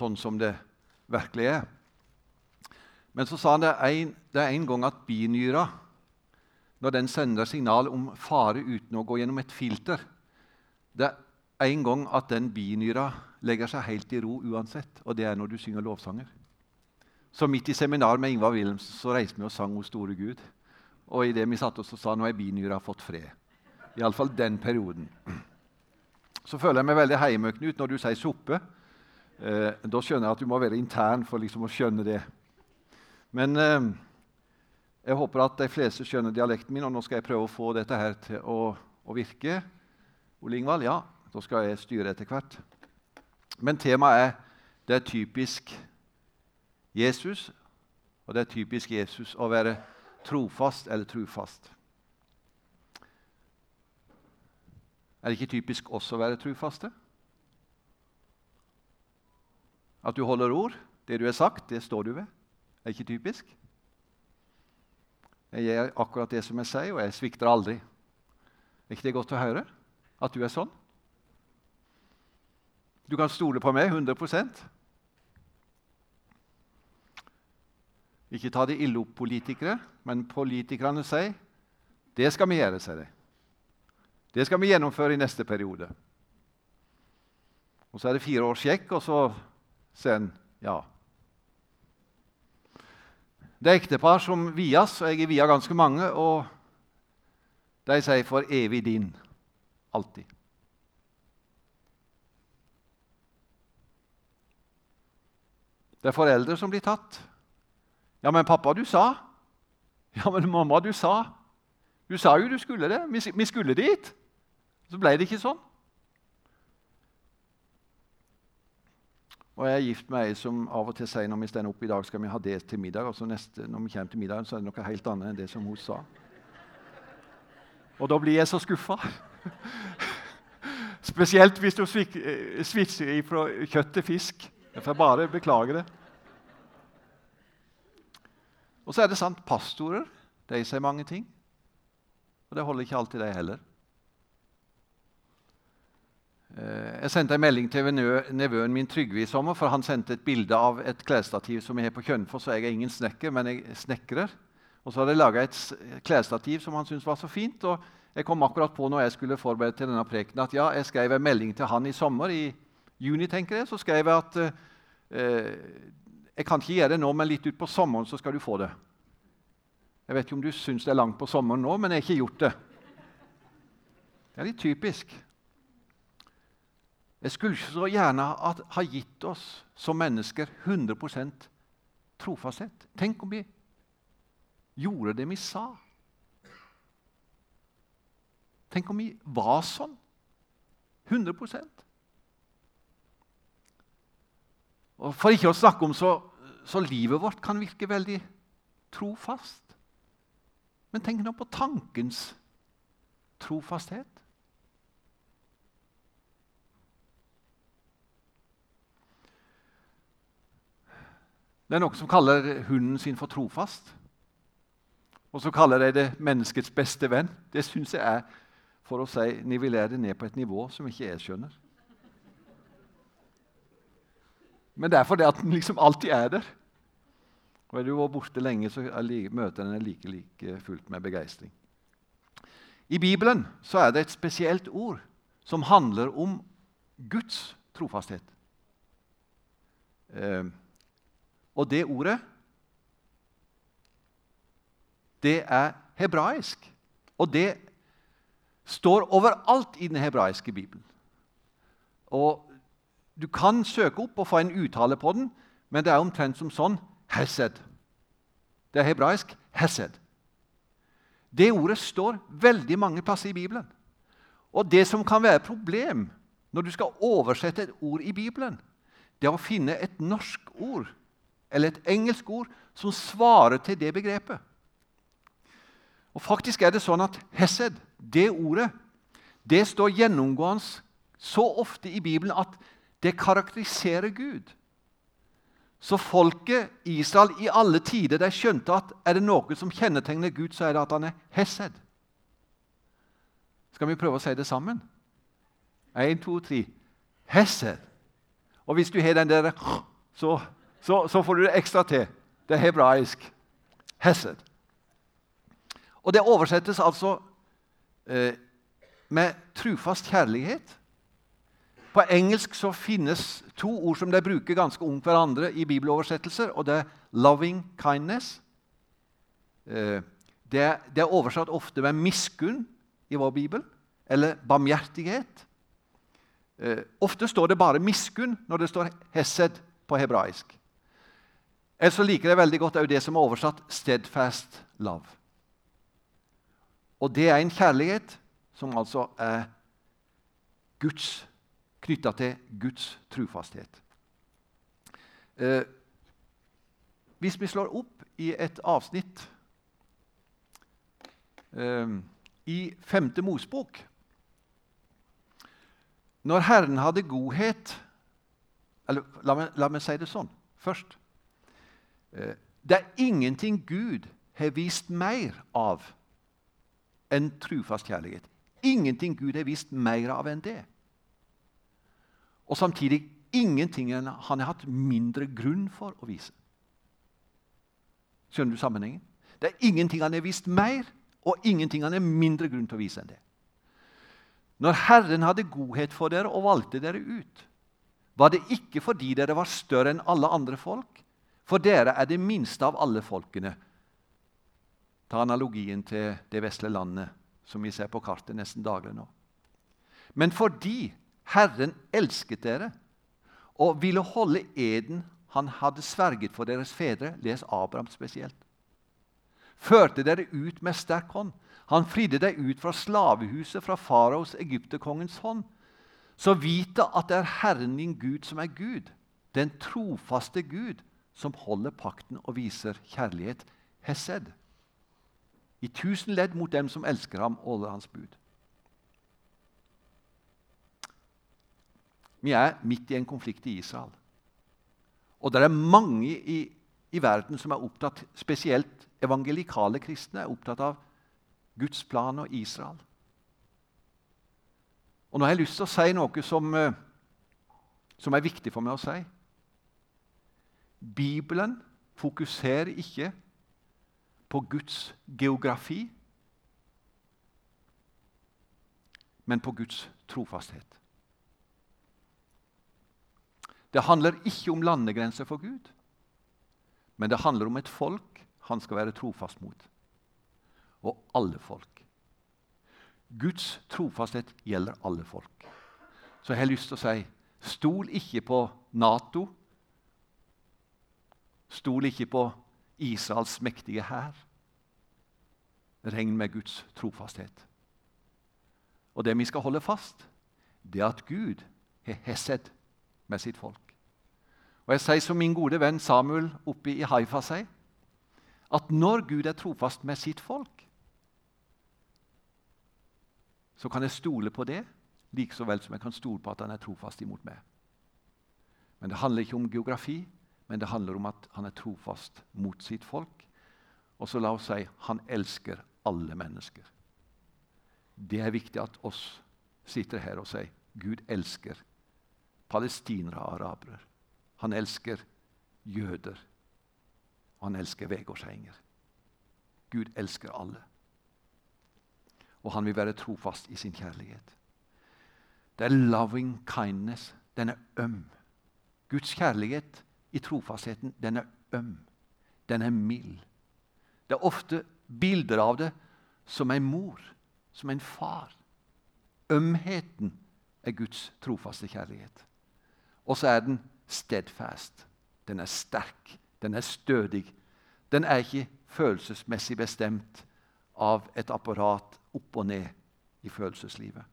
sånn som det virkelig er. Men så sa han det en, det er en gang at binyra, når den sender signal om fare uten å gå gjennom et filter Det er en gang at den binyra legger seg helt i ro uansett, og det er når du synger lovsanger. Så midt i seminar med Ingvar Wilhelmsen så reiste vi og sang 'O store Gud'. Og idet vi satt oss og sa 'Nå er binyra fått fred'. Iallfall den perioden. Så føler jeg meg veldig hjemme, Knut, når du sier suppe. Eh, da skjønner jeg at du må være intern for liksom å skjønne det. Men eh, jeg håper at de fleste skjønner dialekten min, og nå skal jeg prøve å få dette her til å, å virke. Ole Ingvald, ja, da skal jeg styre etter hvert. Men temaet er det er typisk Jesus, og det er typisk Jesus å være trofast eller trufast. Er det ikke typisk også å være trufaste? At du holder ord. Det du har sagt, det står du ved. Det Er ikke typisk? Jeg gjør akkurat det som jeg sier, og jeg svikter aldri. Er ikke det godt å høre? At du er sånn? Du kan stole på meg 100% Ikke ta det ille opp, politikere, men politikerne sier det skal vi gjøre. sier de. Det skal vi gjennomføre i neste periode. Og Så er det fire års sjekk, og så sier en ja. Det er ektepar som vies, og jeg er via ganske mange, og de sier 'for evig din'. Alltid. Det er foreldre som blir tatt. Ja, men pappa, du sa. Ja, men mamma, du sa. Du sa jo du skulle det. Vi skulle dit. Så ble det ikke sånn. Og Jeg er gift med ei som av og til sier når vi står opp i dag, skal vi ha det til middag. Og så neste, når vi kommer til middagen, så er det noe helt annet enn det som hun sa. Og da blir jeg så skuffa. Spesielt hvis du eh, switcher fra kjøtt til fisk. Jeg får bare beklage det. Og så er det sant, pastorer de sier mange ting. Og det holder ikke alltid, de heller. Eh, jeg sendte en melding til nevøen min Trygve i sommer, for han sendte et bilde av et klesstativ som jeg har på Kjønfoss. Jeg er ingen snekker, men jeg snekrer. Og så hadde jeg laga et klesstativ som han syntes var så fint. og Jeg kom akkurat på når jeg skulle forberede til denne prekenen, at ja, jeg skrev en melding til han i sommer, i juni, tenker jeg. Så skrev jeg at eh, jeg kan ikke gjøre det nå, men litt utpå sommeren så skal du få det. Jeg vet ikke om du syns det er langt på sommeren nå, men jeg har ikke gjort det. Det er litt typisk. Jeg skulle ikke så gjerne ha gitt oss som mennesker 100% trofasthet. Tenk om vi gjorde det vi sa. Tenk om vi var sånn. 100 Og For ikke å snakke om så, så livet vårt kan virke veldig trofast. Men tenk nå på tankens trofasthet. Det er noen som kaller hunden sin for trofast. Og så kaller de det menneskets beste venn. Det syns jeg er for å si, nivellere det ned på et nivå som ikke jeg skjønner. Men det er fordi at den liksom alltid er der. Og Er du vært borte lenge, så er møter den like, like fullt med begeistring. I Bibelen så er det et spesielt ord som handler om Guds trofasthet. Eh, og det ordet, det er hebraisk. Og det står overalt i den hebraiske bibelen. Og Du kan søke opp og få en uttale på den, men det er omtrent som sånn hesed. Det er hebraisk hesed. Det ordet står veldig mange plasser i Bibelen. Og det som kan være et problem når du skal oversette et ord i Bibelen, det er å finne et norsk ord eller et engelsk ord som svarer til det begrepet. Og Faktisk er det sånn at hesed, det ordet, det står gjennomgående så ofte i Bibelen at det karakteriserer Gud. Så folket Israel i alle tider de skjønte at er det noe som kjennetegner Gud, så er det at han er hesed. Skal vi prøve å si det sammen? Én, to, tre. Hesed. Og hvis du har den der så, så, så får du det ekstra til. Det er hebraisk. Hesed. Og det oversettes altså eh, med trufast kjærlighet. På engelsk så finnes to ord som de bruker ganske ungt hverandre i bibeloversettelser. og Det er 'loving kindness'. Eh, det, det, er oversatt ofte med 'miskunn' i vår bibel, eller 'barmhjertighet'. Eh, ofte står det bare 'miskunn' når det står 'hesed' på hebraisk. Ellers så liker jeg veldig godt det som er oversatt 'steadfast love'. Og det er en kjærlighet som altså er Guds knytta til Guds trufasthet. Eh, hvis vi slår opp i et avsnitt eh, i femte Mosbok Når Herren hadde godhet eller la meg, la meg si det sånn først. Eh, det er ingenting Gud har vist mer av enn trufast kjærlighet. Ingenting Gud har vist mer av enn det. Og samtidig ingenting han har hatt mindre grunn for å vise. Skjønner du sammenhengen? Det er ingenting han har vist mer, og ingenting han har mindre grunn til å vise enn det. Når Herren hadde godhet for dere og valgte dere ut, var det ikke fordi dere var større enn alle andre folk, for dere er det minste av alle folkene. Ta analogien til det vesle landet som vi ser på kartet nesten daglig nå. Men fordi Herren elsket dere og ville holde eden han hadde sverget for deres fedre, les Abraham spesielt. Førte dere ut med sterk hånd. Han fridde deg ut fra slavehuset, fra faraos, egypterkongens hånd. Så vite at det er Herren din Gud som er Gud, den trofaste Gud, som holder pakten og viser kjærlighet, hesed. I tusen ledd mot dem som elsker ham og holder hans bud. Vi er midt i en konflikt i Israel. Og det er mange i, i verden som er opptatt, spesielt evangelikale kristne, er opptatt av Guds plan og Israel. Og Nå har jeg lyst til å si noe som, eh, som er viktig for meg å si. Bibelen fokuserer ikke på Guds geografi, men på Guds trofasthet. Det handler ikke om landegrenser for Gud, men det handler om et folk han skal være trofast mot. Og alle folk. Guds trofasthet gjelder alle folk. Så jeg har lyst til å si stol ikke på Nato. Stol ikke på Israels mektige hær. Regn med Guds trofasthet. Og det vi skal holde fast, det er at Gud har hesed med sitt folk. Og Jeg sier som min gode venn Samuel oppe i Haifa sier, at når Gud er trofast med sitt folk, så kan jeg stole på det like så vel som jeg kan stole på at han er trofast imot meg. Men det handler ikke om geografi, men det handler om at han er trofast mot sitt folk. Og så la oss si han elsker alle mennesker. Det er viktig at oss sitter her og sier Gud elsker palestinere og arabere. Han elsker jøder, og han elsker vegårshenger. Gud elsker alle. Og han vil være trofast i sin kjærlighet. Det er loving kindness. Den er øm. Guds kjærlighet i trofastheten, den er øm. Den er mild. Det er ofte bilder av det som en mor, som en far. Ømheten er Guds trofaste kjærlighet. Og så er den steadfast. Den er sterk, den er stødig. Den er ikke følelsesmessig bestemt av et apparat opp og ned i følelseslivet.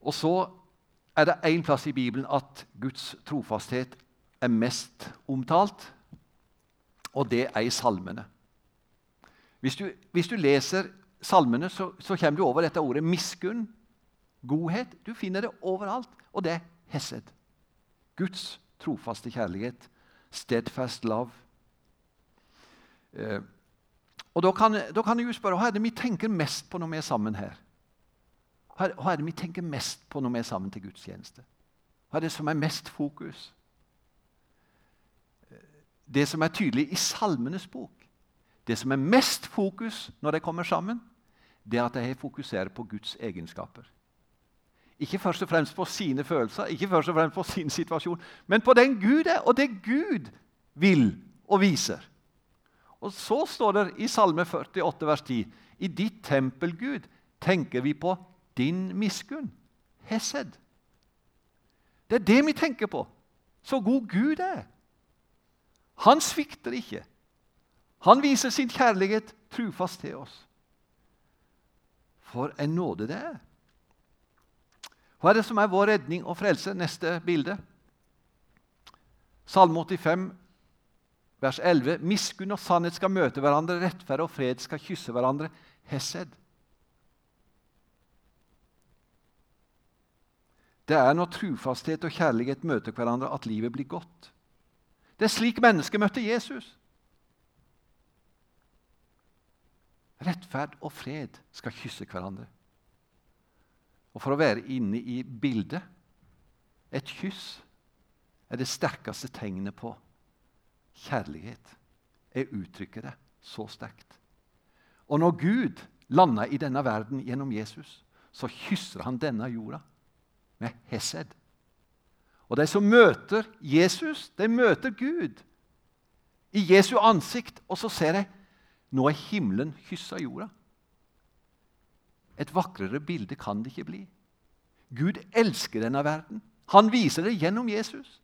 Og så er det én plass i Bibelen at Guds trofasthet er mest omtalt, og det er i salmene. Hvis du, hvis du leser salmene, så, så, kommer du over dette ordet miskunn godhet. Du finner det overalt. Og det er hesed. Guds trofaste kjærlighet. Steadfast love. Eh, og da kan, kan, jeg jo spørre hva er det vi tenker mest på når vi er sammen her? Hva er det vi tenker mest på når vi er sammen til gudstjeneste? Hva er det som er mest fokus? Det som er tydelig i Salmenes bok, det som er mest fokus når de kommer sammen, det er at de fokuserer på Guds egenskaper. Ikke først og fremst på sine følelser, ikke først og fremst på sin situasjon, men på den Gud er, og det Gud vil og viser. Og Så står det i Salme 48, vers 10.: I ditt tempel, Gud, tenker vi på din miskunn, Hesed. Det er det vi tenker på. Så god Gud er. Han svikter ikke. Han viser sin kjærlighet trufast til oss. For en nåde det er. Hva er det som er vår redning og frelse? Neste bilde. Salme 85, vers 11. Miskunn og sannhet skal møte hverandre, rettferd og fred skal kysse hverandre. Hesed. Det er når trufasthet og kjærlighet møter hverandre, at livet blir godt. Det er slik mennesket møtte Jesus. Rettferd og fred skal kysse hverandre. Og for å være inne i bildet et kyss er det sterkeste tegnet på kjærlighet. Jeg uttrykker det så sterkt. Og når Gud lander i denne verden gjennom Jesus, så kysser han denne jorda med Hesed. Og de som møter Jesus, de møter Gud i Jesu ansikt. Og så ser de nå er himmelen kyssa jorda. Et vakrere bilde kan det ikke bli. Gud elsker denne verden. Han viser det gjennom Jesus.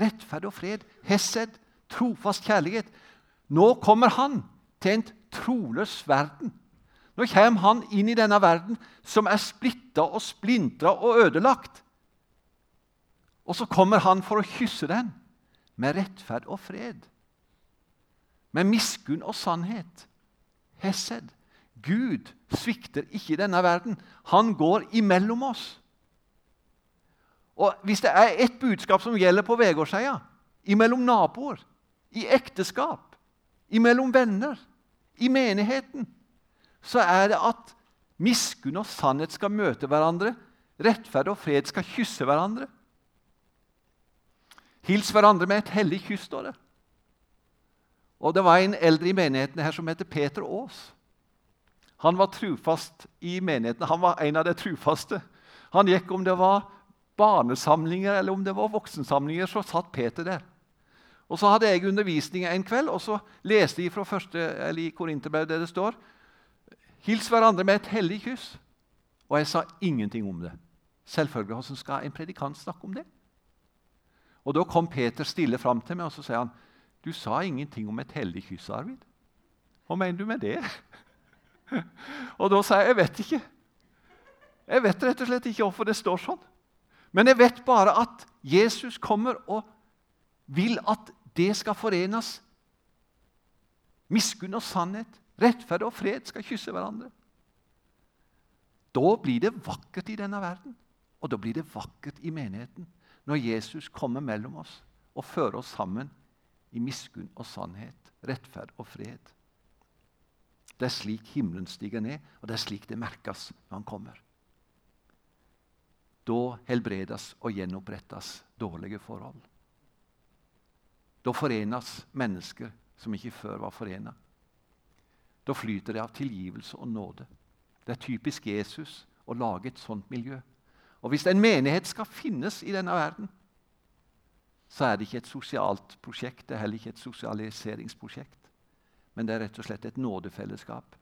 Rettferd og fred, Hesed, trofast kjærlighet. Nå kommer han til en troløs verden. Nå kommer han inn i denne verden som er splitta og splintra og ødelagt. Og så kommer han for å kysse den med rettferd og fred. Med miskunn og sannhet. Hesed. Gud svikter ikke i denne verden. Han går imellom oss. Og Hvis det er ett budskap som gjelder på Vegårshei, imellom naboer, i ekteskap, imellom venner, i menigheten, så er det at miskunn og sannhet skal møte hverandre. Rettferd og fred skal kysse hverandre. Hils hverandre med et hellig kyss, står det. Og Det var en eldre i menigheten her som heter Peter Aas. Han var trufast i menigheten. Han var en av de trufaste. Han gikk om det var barnesamlinger eller om det var voksensamlinger, så satt Peter der. Og Så hadde jeg undervisning en kveld, og så leste jeg fra første, eller i Korinterbrevet der det står Hils hverandre med et hellig kyss. Og jeg sa ingenting om det. Selvfølgelig, Hvordan skal en predikant snakke om det? Og Da kom Peter stille fram til meg og så sier han, 'Du sa ingenting om et hellig kyss, Arvid.' 'Hva mener du med det?' og da sa jeg, 'Jeg vet ikke.' Jeg vet rett og slett ikke hvorfor det står sånn. Men jeg vet bare at Jesus kommer og vil at det skal forenes. Miskunn og sannhet, rettferd og fred skal kysse hverandre. Da blir det vakkert i denne verden, og da blir det vakkert i menigheten når Jesus kommer mellom oss og fører oss sammen i miskunn og sannhet, rettferd og fred. Det er slik himmelen stiger ned, og det er slik det merkes når han kommer. Da helbredes og gjenopprettes dårlige forhold. Da forenes mennesker som ikke før var forena. Da flyter det av tilgivelse og nåde. Det er typisk Jesus å lage et sånt miljø. Og Hvis en menighet skal finnes i denne verden, så er det ikke et sosialt prosjekt, det er heller ikke et sosialiseringsprosjekt. Men det er rett og slett et nådefellesskap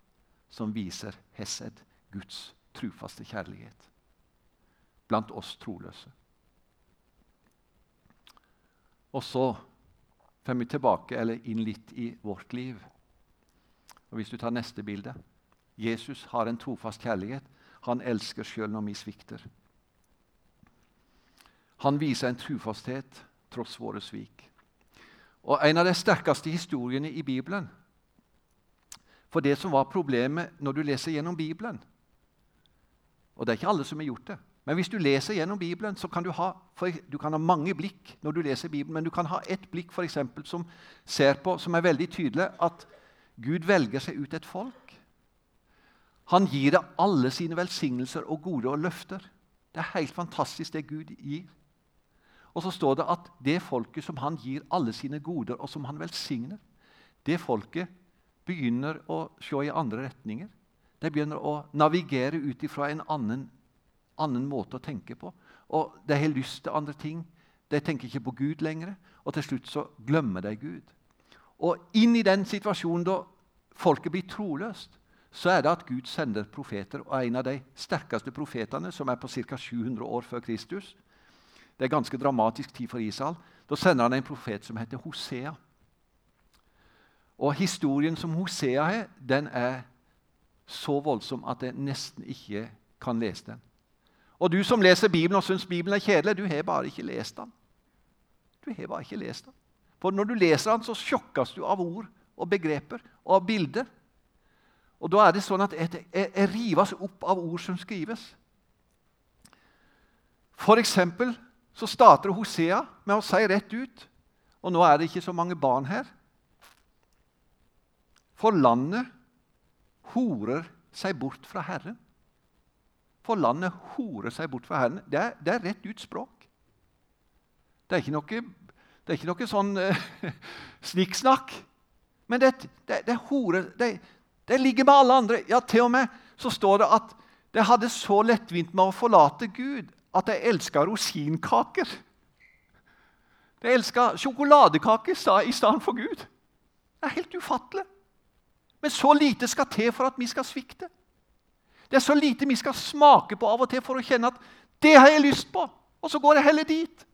som viser Hesed, Guds trufaste kjærlighet, blant oss troløse. Og så får vi tilbake, eller inn litt i vårt liv. Og Hvis du tar neste bilde Jesus har en trofast kjærlighet. Han elsker sjøl når vi svikter. Han viser en trufasthet tross våre svik. Og En av de sterkeste historiene i Bibelen For det som var problemet når du leser gjennom Bibelen Og det er ikke alle som har gjort det. Men hvis du leser gjennom Bibelen, så kan du ha, du kan ha mange blikk når du leser Bibelen, men du kan ha ett blikk for eksempel, som ser på, som er veldig tydelig, at Gud velger seg ut et folk. Han gir det alle sine velsignelser og gode og løfter. Det er helt fantastisk, det Gud gir. Og så står det at det folket som han gir alle sine goder, og som han velsigner, det folket begynner å se i andre retninger. De begynner å navigere ut ifra en annen, annen, måte å tenke på. Og De har lyst til andre ting. De tenker ikke på Gud lenger. Og til slutt så glemmer de Gud. Og inn i den situasjonen da folket blir troløst, så er det at Gud sender profeter. Og en av de sterkeste profetene, som er på ca. 700 år før Kristus Det er ganske dramatisk tid for Israel. Da sender han en profet som heter Hosea. Og historien som Hosea har, den er så voldsom at jeg nesten ikke kan lese den. Og du som leser Bibelen og syns Bibelen er kjedelig, du har bare ikke lest den. Du har bare ikke lest den. For når du leser den, så sjokkes du av ord og begreper og av bilder. Og da er det sånn at jeg, jeg, rives opp av ord som skrives. For eksempel så starter Hosea med å si rett ut Og nå er det ikke så mange barn her. For landet horer seg bort fra Herren. For landet horer seg bort fra Herren. Det er, det er rett ut språk. Det er ikke noe, det er ikke noe sånn uh, snikksnakk. Men det, det, det, hore, det, det ligger med alle andre. Ja, Til og med så står det at de hadde så lettvint med å forlate Gud at de elska rosinkaker. De elska sjokoladekaker i stedet for Gud. Det er helt ufattelig. Men så lite skal til for at vi skal svikte. Det er så lite vi skal smake på av og til for å kjenne at 'det har jeg lyst på', og så går jeg heller dit.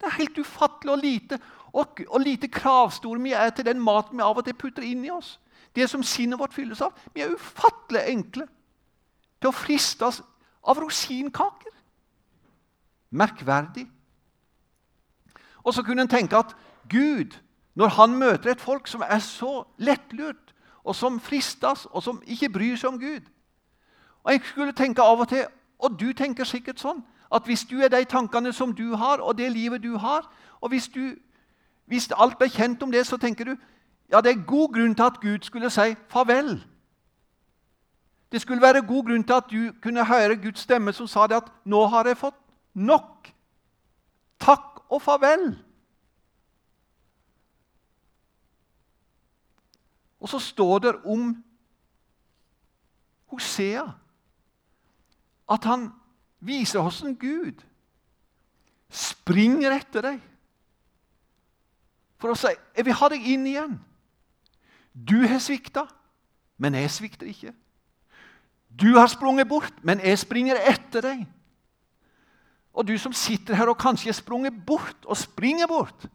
Det er helt ufattelig og lite og, og lite kravstore vi er til den maten vi av og til putter inn i oss det som sinnet vårt fylles av. Vi er ufattelig enkle til å fristes av rosinkaker. Merkverdig. Og så kunne en tenke at Gud, når han møter et folk som er så lettlurt, og som fristes, og som ikke bryr seg om Gud Og Jeg skulle tenke av og til, og du tenker sikkert sånn, at hvis du er de tankene som du har, og det livet du har og hvis, du, hvis alt ble kjent om det, så tenker du ja, det er god grunn til at Gud skulle si farvel. Det skulle være god grunn til at du kunne høre Guds stemme som sa det at 'Nå har jeg fått nok. Takk og farvel.' Og så står det om Hosea at han viser hvordan Gud springer etter deg for å si 'Jeg vil ha deg inn igjen'. Du har svikta, men jeg svikter ikke. Du har sprunget bort, men jeg springer etter deg. Og du som sitter her og kanskje har sprunget bort og springer bort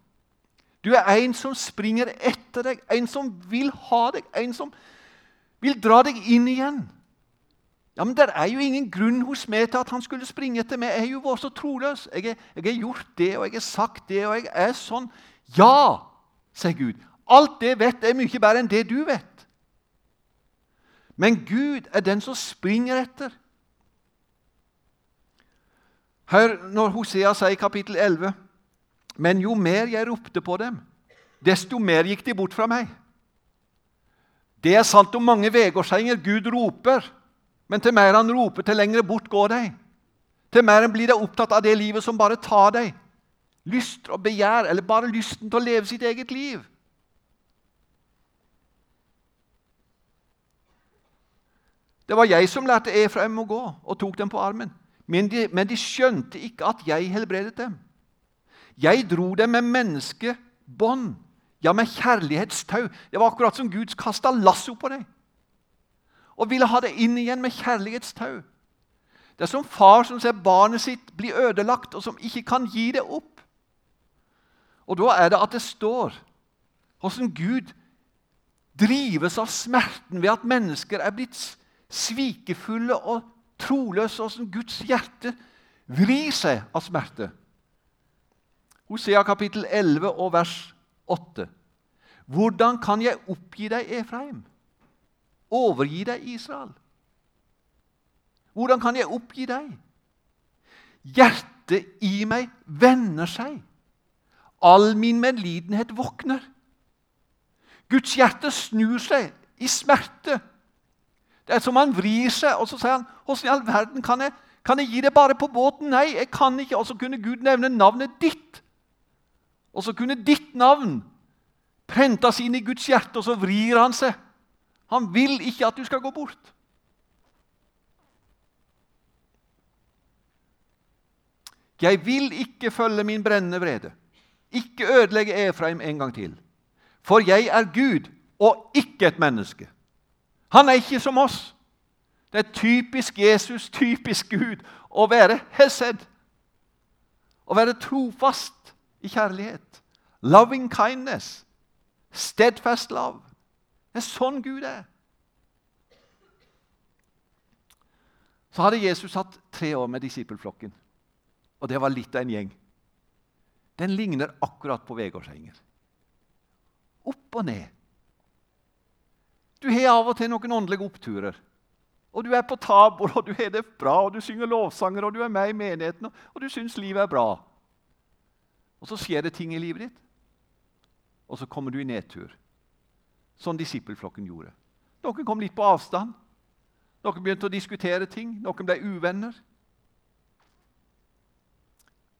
Du er en som springer etter deg, en som vil ha deg, en som vil dra deg inn igjen. Ja, men Det er jo ingen grunn hos meg til at han skulle springe etter meg. Jeg er jo vært så troløs. Jeg har gjort det, og jeg har sagt det, og jeg er sånn. Ja, sier Gud. Alt det vet er mye bedre enn det du vet. Men Gud er den som springer etter. Hør når Hosea sier i kapittel 11.: Men jo mer jeg ropte på dem, desto mer gikk de bort fra meg. Det er sant om mange vegårsenger. Gud roper, men til mer han roper, til lengre bort går de. Til mer blir de opptatt av det livet som bare tar deg. Lyst og begjær, eller bare lysten til å leve sitt eget liv. Det var jeg som lærte Efraim å gå, og tok dem på armen. Men de, men de skjønte ikke at jeg helbredet dem. Jeg dro dem med menneskebånd, ja, med kjærlighetstau. Det var akkurat som Gud kasta lasso på deg og ville ha det inn igjen med kjærlighetstau. Det er som far som ser barnet sitt bli ødelagt, og som ikke kan gi det opp. Og Da er det at det står hvordan Gud drives av smerten ved at mennesker er blitt svikefulle og troløse, åssen Guds hjerte vrir seg av smerte. Hosea kapittel 11 og vers 8. Hvordan kan jeg oppgi deg, Efraim? Overgi deg, Israel? Hvordan kan jeg oppgi deg? Hjertet i meg vender seg. All min medlidenhet våkner. Guds hjerte snur seg i smerte det er som han vrir seg, og så sier han Hvordan i all verden kan jeg, Kan jeg gi det bare på båten? Nei, jeg kan ikke. Og så kunne Gud nevne navnet ditt. Og så kunne ditt navn prentes inn i Guds hjerte, og så vrir han seg. Han vil ikke at du skal gå bort. Jeg vil ikke følge min brennende vrede. Ikke ødelegge Efraim en gang til. For jeg er Gud og ikke et menneske. Han er ikke som oss. Det er typisk Jesus, typisk Gud, å være hesed. Å være trofast i kjærlighet. Loving kindness. Steadfast love. Det er sånn Gud er. Så hadde Jesus hatt tre år med disippelflokken. Og det var litt av en gjeng. Den ligner akkurat på Vegårshenger. Opp og ned. Du har av og til noen åndelige oppturer. Og du er på tabor, og du har det bra, og du synger lovsanger, og du er med i menigheten, og du syns livet er bra. Og så skjer det ting i livet ditt, og så kommer du i nedtur. Sånn disippelflokken gjorde. Noen kom litt på avstand. Noen begynte å diskutere ting. Noen ble uvenner.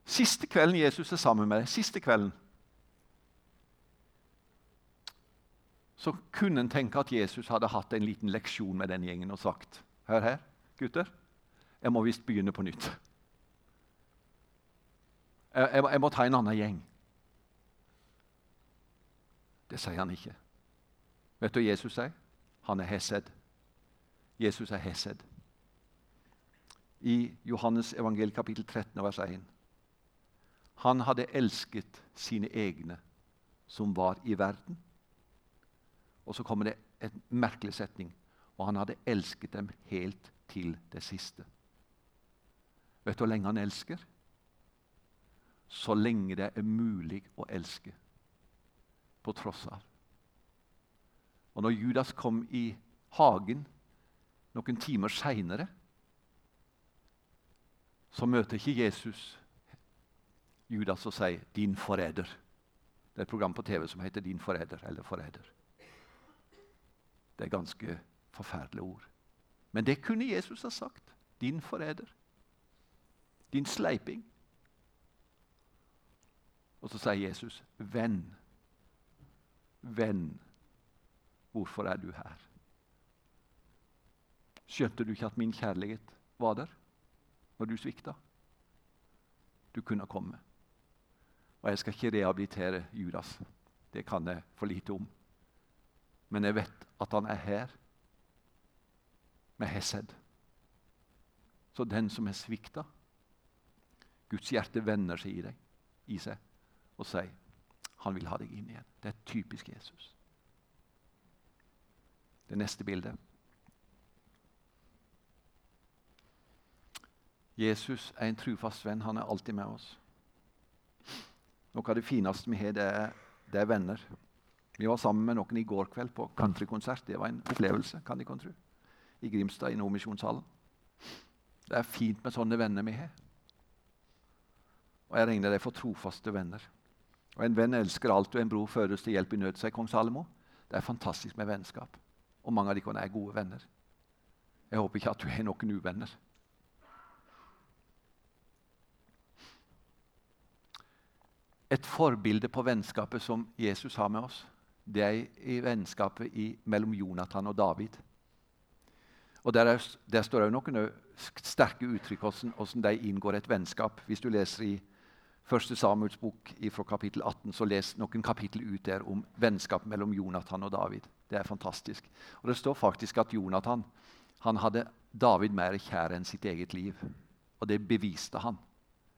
Siste kvelden Jesus er sammen med deg, siste kvelden, så kunne en tenke at Jesus hadde hatt en liten leksjon med den gjengen og sagt Hør her, gutter. Jeg må visst begynne på nytt. Jeg, jeg, jeg må ta en annen gjeng. Det sier han ikke. Vet du hva Jesus sier? Han er Hesed. Jesus er Hesed. I Johannes evangel kapittel 13 vers 1. Han hadde elsket sine egne som var i verden. Og så kommer det en merkelig setning. Og han hadde elsket dem helt til det siste. Vet du hvor lenge han elsker? Så lenge det er mulig å elske. På tross av. Og når Judas kom i hagen noen timer seinere, så møter ikke Jesus Judas og sier 'din forræder'. Det er et program på TV som heter 'Din forræder' eller 'Forræder'. Det er ganske forferdelige ord. Men det kunne Jesus ha sagt. Din forræder. Din sleiping. Og så sier Jesus, 'Venn, venn, hvorfor er du her?' Skjønte du ikke at min kjærlighet var der når du svikta? Du kunne komme. Og jeg skal ikke rehabilitere Judas. Det kan jeg for lite om. Men jeg vet at han er her med Hesed. Så den som er svikta Guds hjerte vender seg i deg, i seg og sier han vil ha deg inn igjen. Det er typisk Jesus. Det neste bildet. Jesus er en trufast venn. Han er alltid med oss. Noe av det fineste vi har, det er, det er venner. Vi var sammen med noen i går kveld på countrykonsert. Det var en opplevelse. kan de kan tro. I Grimstad, i Nordmisjonshallen. Det er fint med sånne venner vi har. Og jeg regner dem for trofaste venner. Og En venn elsker alt, og en bror føres til hjelp i nød, sier kong Salomo. Det er fantastisk med vennskap. Og mange av dere er gode venner. Jeg håper ikke at du har noen uvenner. Et forbilde på vennskapet som Jesus har med oss, det er i vennskapet i, mellom Jonathan og David. Og Der, er, der står det noen sterke uttrykk hvordan de inngår et vennskap. Hvis du leser i 1. Samuels bok fra kapittel 18, så les noen kapittel ut der om vennskap mellom Jonathan og David. Det er fantastisk. Og Det står faktisk at Jonathan han hadde David mer kjær enn sitt eget liv. Og det beviste han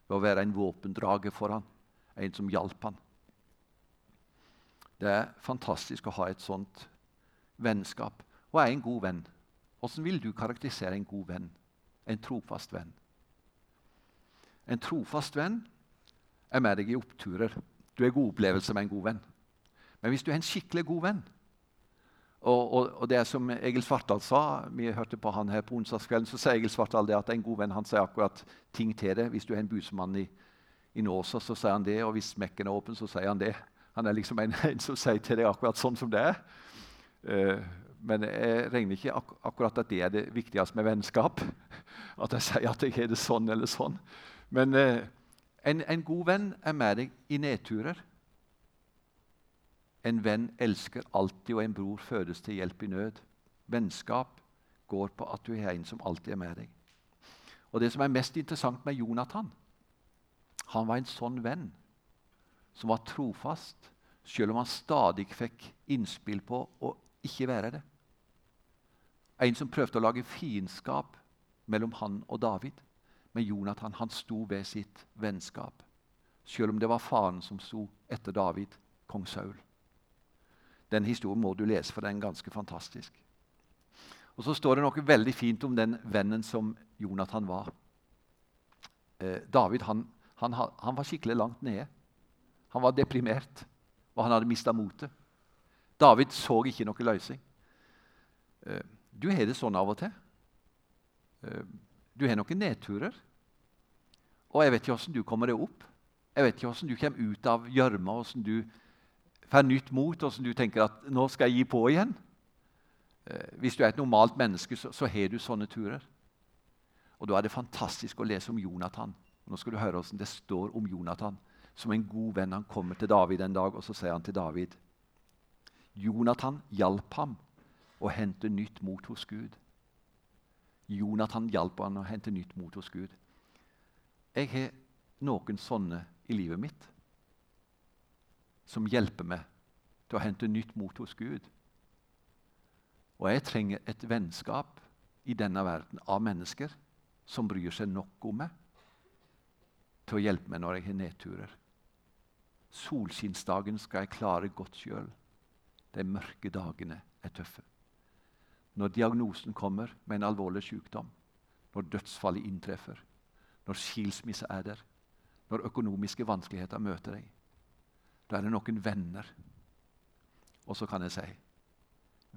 ved å være en våpendrager for han, en som hjalp han. Det er fantastisk å ha et sånt vennskap. Og er en god venn. Hvordan vil du karakterisere en god venn? En trofast venn? En trofast venn er med deg i oppturer. Du er god opplevelse med en god venn. Men hvis du er en skikkelig god venn og, og, og det som Egil Svartdal sa, vi hørte på han her på onsdagskvelden, så sier Egil Svartdal det at en god venn han sier akkurat ting til deg. Hvis du er en busemann i, i Nåsa, så sier han det. Og hvis smekken er åpen, så sier han det. Han er liksom en, en som sier til deg akkurat sånn som det er. Uh, men jeg regner ikke ak akkurat at det er det viktigste med vennskap. At jeg sier at jeg har det sånn eller sånn. Men uh, en, en, god venn er med deg i nedturer. En venn elsker alltid, og en bror fødes til hjelp i nød. Vennskap går på at du har en som alltid er med deg. Og Det som er mest interessant med Jonathan, han var en sånn venn som var trofast, selv om han stadig fikk innspill på å ikke være det. En som prøvde å lage fiendskap mellom han og David. Men Jonathan han sto ved sitt vennskap, selv om det var faren som sto etter David, kong Saul. Den historien må du lese, for den er ganske fantastisk. Og Så står det noe veldig fint om den vennen som Jonathan var. Eh, David han, han, han var skikkelig langt nede. Han var deprimert, og han hadde mista motet. David så ikke noe løsning. Eh, du har det sånn av og til. Eh, du har noen nedturer. Og jeg vet ikke åssen du kommer deg opp. Jeg vet ikke åssen du kommer ut av gjørma, åssen du får nytt mot, og som du tenker at 'nå skal jeg gi på igjen'. Eh, hvis du er et normalt menneske, så, så har du sånne turer. Og Da er det fantastisk å lese om Jonathan. Nå skal du høre hvordan det står om Jonathan som en god venn. Han kommer til David en dag, og så sier han til David Jonathan hjalp ham å hente nytt mot hos Gud. Jonathan hjalp ham å hente nytt mot hos Gud. Jeg har noen sånne i livet mitt som hjelper meg til å hente nytt mot hos Gud. Og jeg trenger et vennskap i denne verden av mennesker som bryr seg nok om meg til å hjelpe meg når jeg har nedturer. Solskinnsdagen skal jeg klare godt sjøl. De mørke dagene er tøffe. Når diagnosen kommer med en alvorlig sykdom, når dødsfallet inntreffer, når skilsmisse er der, når økonomiske vanskeligheter møter deg, da er det noen venner. Og så kan jeg si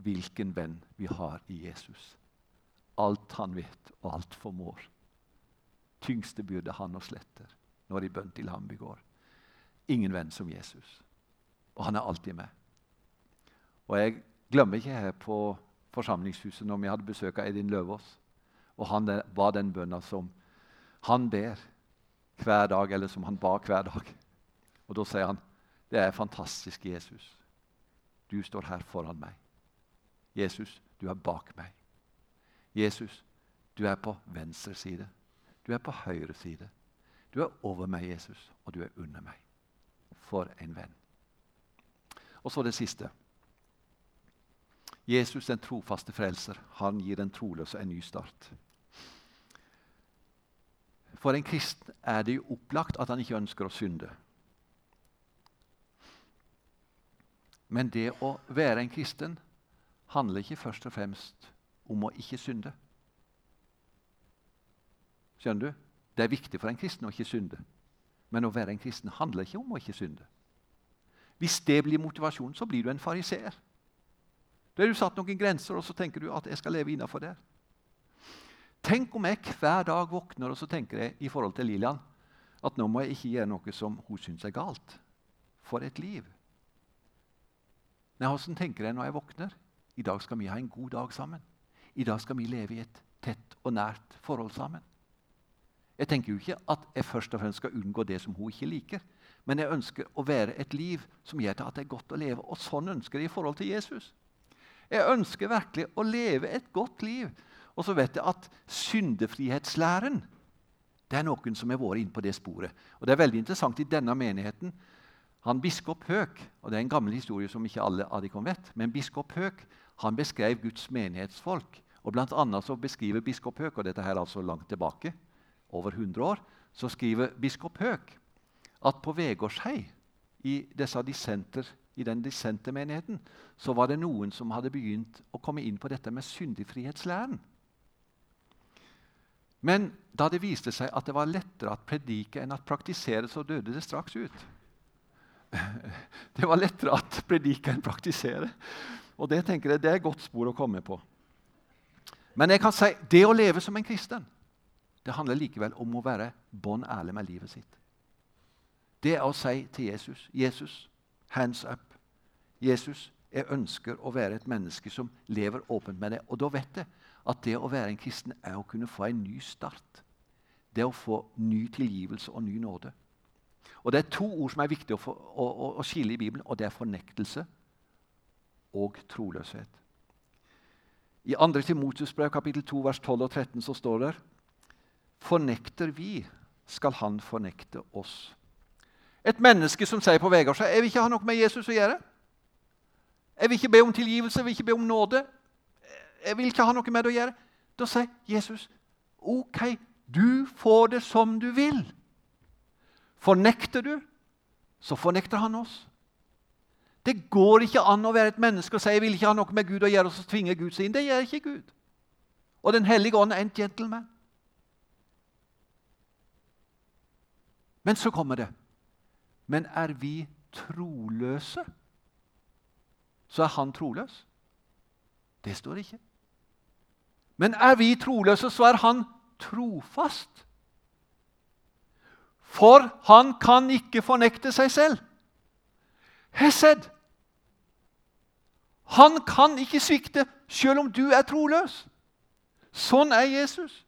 hvilken venn vi har i Jesus. Alt han vet, og alt formår. Tyngste byrde han oss letter når i bønn til ham vi går. Ingen venn som Jesus. Og han er alltid med. Og jeg glemmer ikke her på forsamlingshuset når vi hadde besøk av Edin Løvaas. Og han var den bønna som han ber hver dag, eller som han ba hver dag. Og da sier han det er fantastisk, Jesus. Du står her foran meg. Jesus, du er bak meg. Jesus, du er på venstre side. Du er på høyre side. Du er over meg, Jesus, og du er under meg. For en venn. Og så det siste. Jesus, den trofaste frelser, han gir den troløse en ny start. For en kristen er det jo opplagt at han ikke ønsker å synde. Men det å være en kristen handler ikke først og fremst om å ikke synde. Skjønner du? Det er viktig for en kristen å ikke synde. Men å være en kristen handler ikke om å ikke synde. Hvis det blir motivasjonen, så blir du en fariseer. Da har du satt noen grenser, og så tenker du at jeg skal leve innafor der'. Tenk om jeg hver dag våkner og så tenker jeg i forhold til Lilian at nå må jeg ikke gjøre noe som hun syns er galt. For et liv. Nei, Hvordan tenker jeg når jeg våkner? I dag skal vi ha en god dag sammen. I dag skal vi leve i et tett og nært forhold sammen. Jeg tenker jo ikke at jeg først og fremst skal unngå det som hun ikke liker. Men jeg ønsker å være et liv som gjør at det er godt å leve. Og sånn ønsker jeg i forhold til Jesus. Jeg ønsker virkelig å leve et godt liv. Og så vet jeg at syndefrihetslæren det er noen som har vært inne på det sporet. Og Det er veldig interessant i denne menigheten. Han Biskop Høk og det er en gammel historie som ikke alle dere vet, men biskop Høk han beskrev Guds menighetsfolk. Og blant annet så beskriver biskop Høk, og dette her er altså langt tilbake, over 100 år, så skriver biskop Høk at på Vegårshei, i disse dissenter i den dissente menigheten, så var det noen som hadde begynt å komme inn på dette med syndigfrihetslæren. Men da det viste seg at det var lettere å predike enn å praktisere, så døde det straks ut. Det var lettere at predike enn praktisere. Og det tenker jeg det er et godt spor å komme på. Men jeg kan si det å leve som en kristen det handler likevel om å være bånn ærlig med livet sitt. Det er å si til Jesus 'Jesus, hands up'. 'Jesus, Jeg ønsker å være et menneske som lever åpent med det. Og da vet jeg at det å være en kristen er å kunne få en ny start. Det å få ny tilgivelse og ny nåde. Og Det er to ord som er viktige å, å, å, skille i Bibelen, og det er fornektelse og troløshet. I 2. Timotus brev kapittel 2 vers 12 og 13 så står det Fornekter vi, skal han fornekte oss. Et menneske som sier på veien seg jeg vil ikke ha noe med Jesus å gjøre. Jeg vil ikke be om tilgivelse, jeg vil ikke be om nåde. Jeg vil ikke ha noe med det å gjøre. Da sier Jesus OK, du får det som du vil. Fornekter du, så fornekter han oss. Det går ikke an å være et menneske og si jeg vil ikke ha noe med Gud å gjøre, og så tvinger Gud seg inn. Det gjør ikke Gud. Og Den hellige ånd er en gentleman. Men så kommer det. Men er vi troløse, så er han troløs. Det står ikke. Men er vi troløse, så er han trofast. For han kan ikke fornekte seg selv. Hesed. Han kan ikke svikte selv om du er troløs. Sånn er Jesus.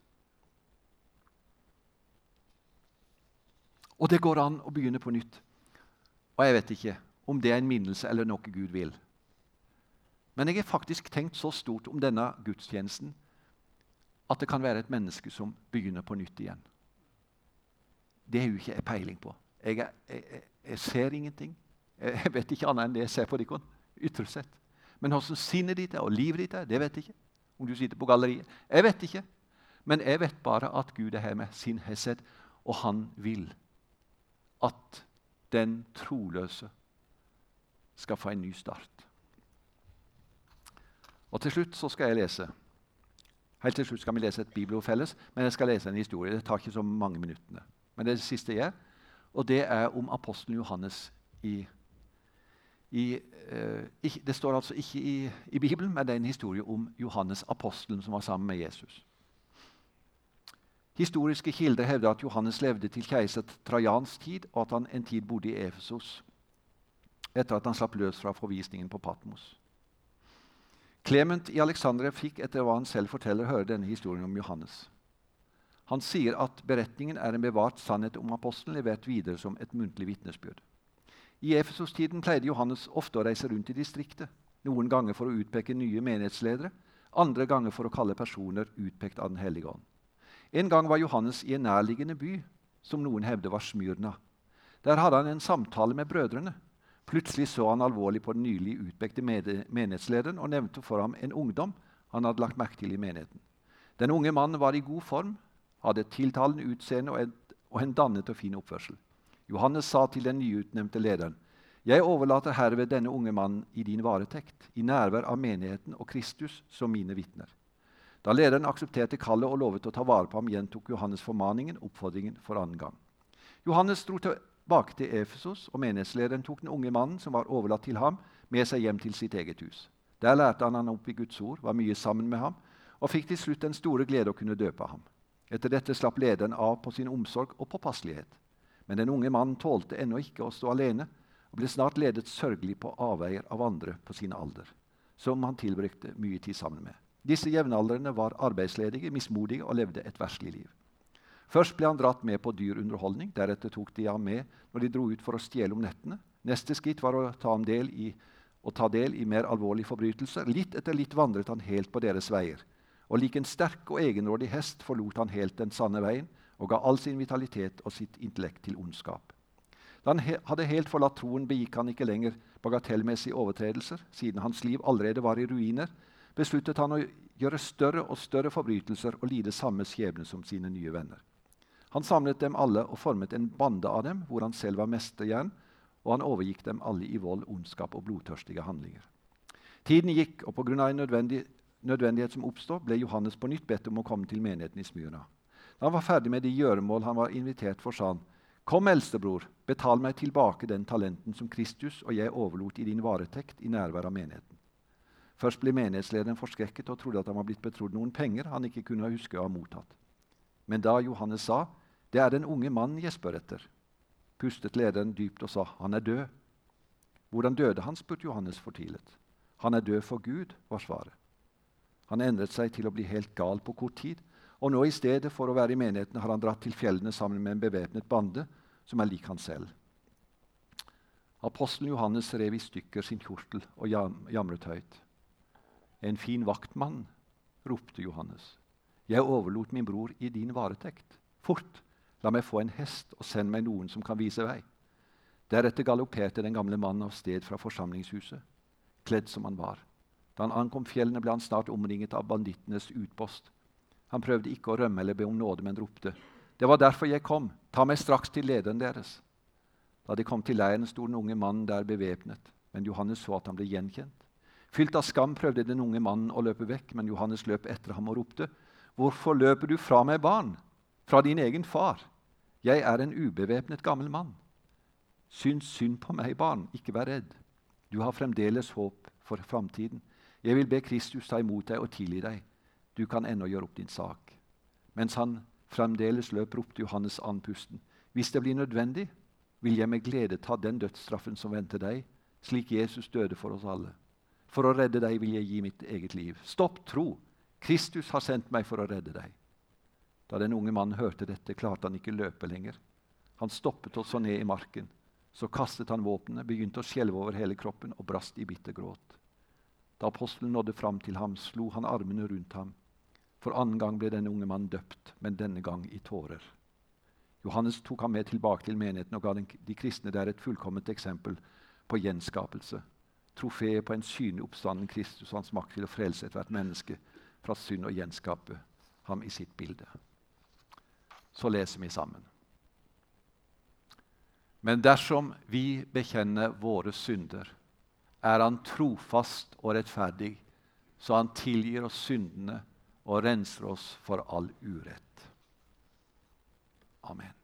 Og det går an å begynne på nytt. Og jeg vet ikke om det er en minnelse eller noe Gud vil. Men jeg har faktisk tenkt så stort om denne gudstjenesten at det kan være et menneske som begynner på nytt igjen. Det har jo ikke jeg peiling på. Jeg, er, jeg, jeg, ser ingenting. Jeg vet ikke annet enn det jeg ser på dere ytre sett. Men hvordan sinnet ditt er og livet ditt er, det vet jeg ikke. Om du sitter på galleriet. Jeg vet ikke. Men jeg vet bare at Gud er her med sin hesed, og han vil at den troløse skal få en ny start. Og Til slutt så skal jeg lese Helt til slutt skal vi lese et bibelord felles, men jeg skal lese en historie. Det tar ikke så mange minuttene. Men det er det siste jeg og det er om apostelen Johannes i, i eh, ikke, Det står altså ikke i, i, Bibelen, men det er en historie om Johannes apostelen som var sammen med Jesus. Historiske kilder hevder at Johannes levde til keiser Trajans tid, og at han en tid bodde i Efesos etter at han slapp løs fra forvisningen på Patmos. Clement i Alexandria fikk etter hva han selv forteller, høre denne historien om Johannes. Han sier at beretningen er en bevart sannhet om apostelen levert videre som et muntlig vitnesbyrd. I Efesos-tiden pleide Johannes ofte å reise rundt i distriktet, noen ganger for å utpeke nye menighetsledere, andre ganger for å kalle personer utpekt av Den hellige ånd. En gang var Johannes i en nærliggende by, som noen hevde var Smyrna. Der hadde han en samtale med brødrene. Plutselig så han alvorlig på den nylig utpekte menighetslederen og nevnte for ham en ungdom han hadde lagt merke til i menigheten. Den unge mannen var i god form, hadde et tiltalende utseende og, et, og en dannet og fin oppførsel. Johannes sa til den nyutnevnte lederen.: Jeg overlater herved denne unge mannen i din varetekt, i nærvær av menigheten og Kristus som mine vitner. Da lederen aksepterte kallet og lovet å ta vare på ham, gjentok Johannes formaningen, oppfordringen, for annen gang. Johannes dro tilbake til Efesos, og menighetslederen tok den unge mannen som var overlatt til ham, med seg hjem til sitt eget hus. Der lærte han han opp i Guds ord, var mye sammen med ham, og fikk til slutt den store glede å kunne døpe ham. Etter dette slapp lederen av på sin omsorg og påpasselighet. Men den unge mannen tålte ennå ikke å stå alene, og ble snart ledet sørgelig på avveier av andre på sin alder, som han tilbrukte mye tid sammen med. Disse jevnaldrende var arbeidsledige, mismodige og levde et verslig liv. Først ble han dratt med på dyr underholdning, deretter tok de ham med når de dro ut for å stjele om nettene. Neste skritt var å ta, i, å ta del i mer alvorlige forbrytelser. Litt etter litt vandret han helt på deres veier. Og lik en sterk og egenrådig hest forlot han helt den sanne veien og ga all sin vitalitet og sitt intellekt til ondskap. Da han he hadde helt forlatt troen, begikk han ikke lenger bagatellmessige overtredelser, siden hans liv allerede var i ruiner, besluttet han å gjøre større og større forbrytelser og lide samme skjebne som sine nye venner. Han samlet dem alle og formet en bande av dem, hvor han selv var mesterjern, og han overgikk dem alle i vold, ondskap og blodtørstige handlinger. Tiden gikk, og pga. en nødvendig, nødvendighet som oppstod, ble Johannes på nytt bedt om å komme til menigheten i Smyrna. Da han var ferdig med de gjøremål han var invitert for, sa han, Kom, eldstebror, betal meg tilbake den talenten som Kristus og jeg overlot i din varetekt i nærvær av menigheten. Først ble menighetslederen forskrekket og trodde at han var blitt betrodd noen penger han ikke kunne huske å ha mottatt. Men da Johannes sa, 'Det er den unge mannen jeg spør etter', pustet lederen dypt og sa, 'Han er død'. Hvordan døde han? spurte Johannes fortvilet. Han er død for Gud, var svaret. Han endret seg til å bli helt gal på kort tid, og nå i stedet for å være i menigheten har han dratt til fjellene sammen med en bevæpnet bande som er lik han selv. Apostelen Johannes rev i stykker sin kjortel og jam jamret høyt. En fin vaktmann, ropte Johannes. Jeg overlot min bror i din varetekt. Fort, la meg få en hest, og send meg noen som kan vise vei. Deretter galopperte den gamle mannen av sted fra forsamlingshuset, kledd som han var. Da han ankom fjellene, ble han snart omringet av bandittenes utpost. Han prøvde ikke å rømme eller be om nåde, men ropte. Det var derfor jeg kom. Ta meg straks til lederen deres. Da de kom til leiren, sto den unge mannen der bevæpnet, men Johannes så at han ble gjenkjent. Fylt av skam prøvde den unge mannen å løpe vekk, men Johannes løp etter ham og ropte. Hvorfor løper du fra meg, barn? Fra din egen far? Jeg er en ubevæpnet gammel mann. Syns synd på meg, barn, ikke vær redd. Du har fremdeles håp for framtiden. Jeg vil be Kristus ta imot deg og tilgi deg. Du kan ennå gjøre opp din sak. Mens han fremdeles løp, ropte Johannes andpusten. Hvis det blir nødvendig, vil jeg med glede ta den dødsstraffen som venter deg, slik Jesus døde for oss alle. For å redde deg vil jeg gi mitt eget liv. Stopp tro! Kristus har sendt meg for å redde deg. Da den unge mannen hørte dette, klarte han ikke løpe lenger. Han stoppet og så ned i marken. Så kastet han våpenet, begynte å skjelve over hele kroppen og brast i bitter gråt. Da apostelen nådde fram til ham, slo han armene rundt ham. For annen gang ble denne unge mannen døpt, men denne gang i tårer. Johannes tok ham med tilbake til menigheten og ga de kristne der et fullkomment eksempel på gjenskapelse. Trofeet på en synlig oppstanden Kristus og hans makt til å frelse ethvert menneske fra synd og gjenskape ham i sitt bilde. Så leser vi sammen. Men dersom vi bekjenner våre synder, er Han trofast og rettferdig, så Han tilgir oss syndene og renser oss for all urett. Amen.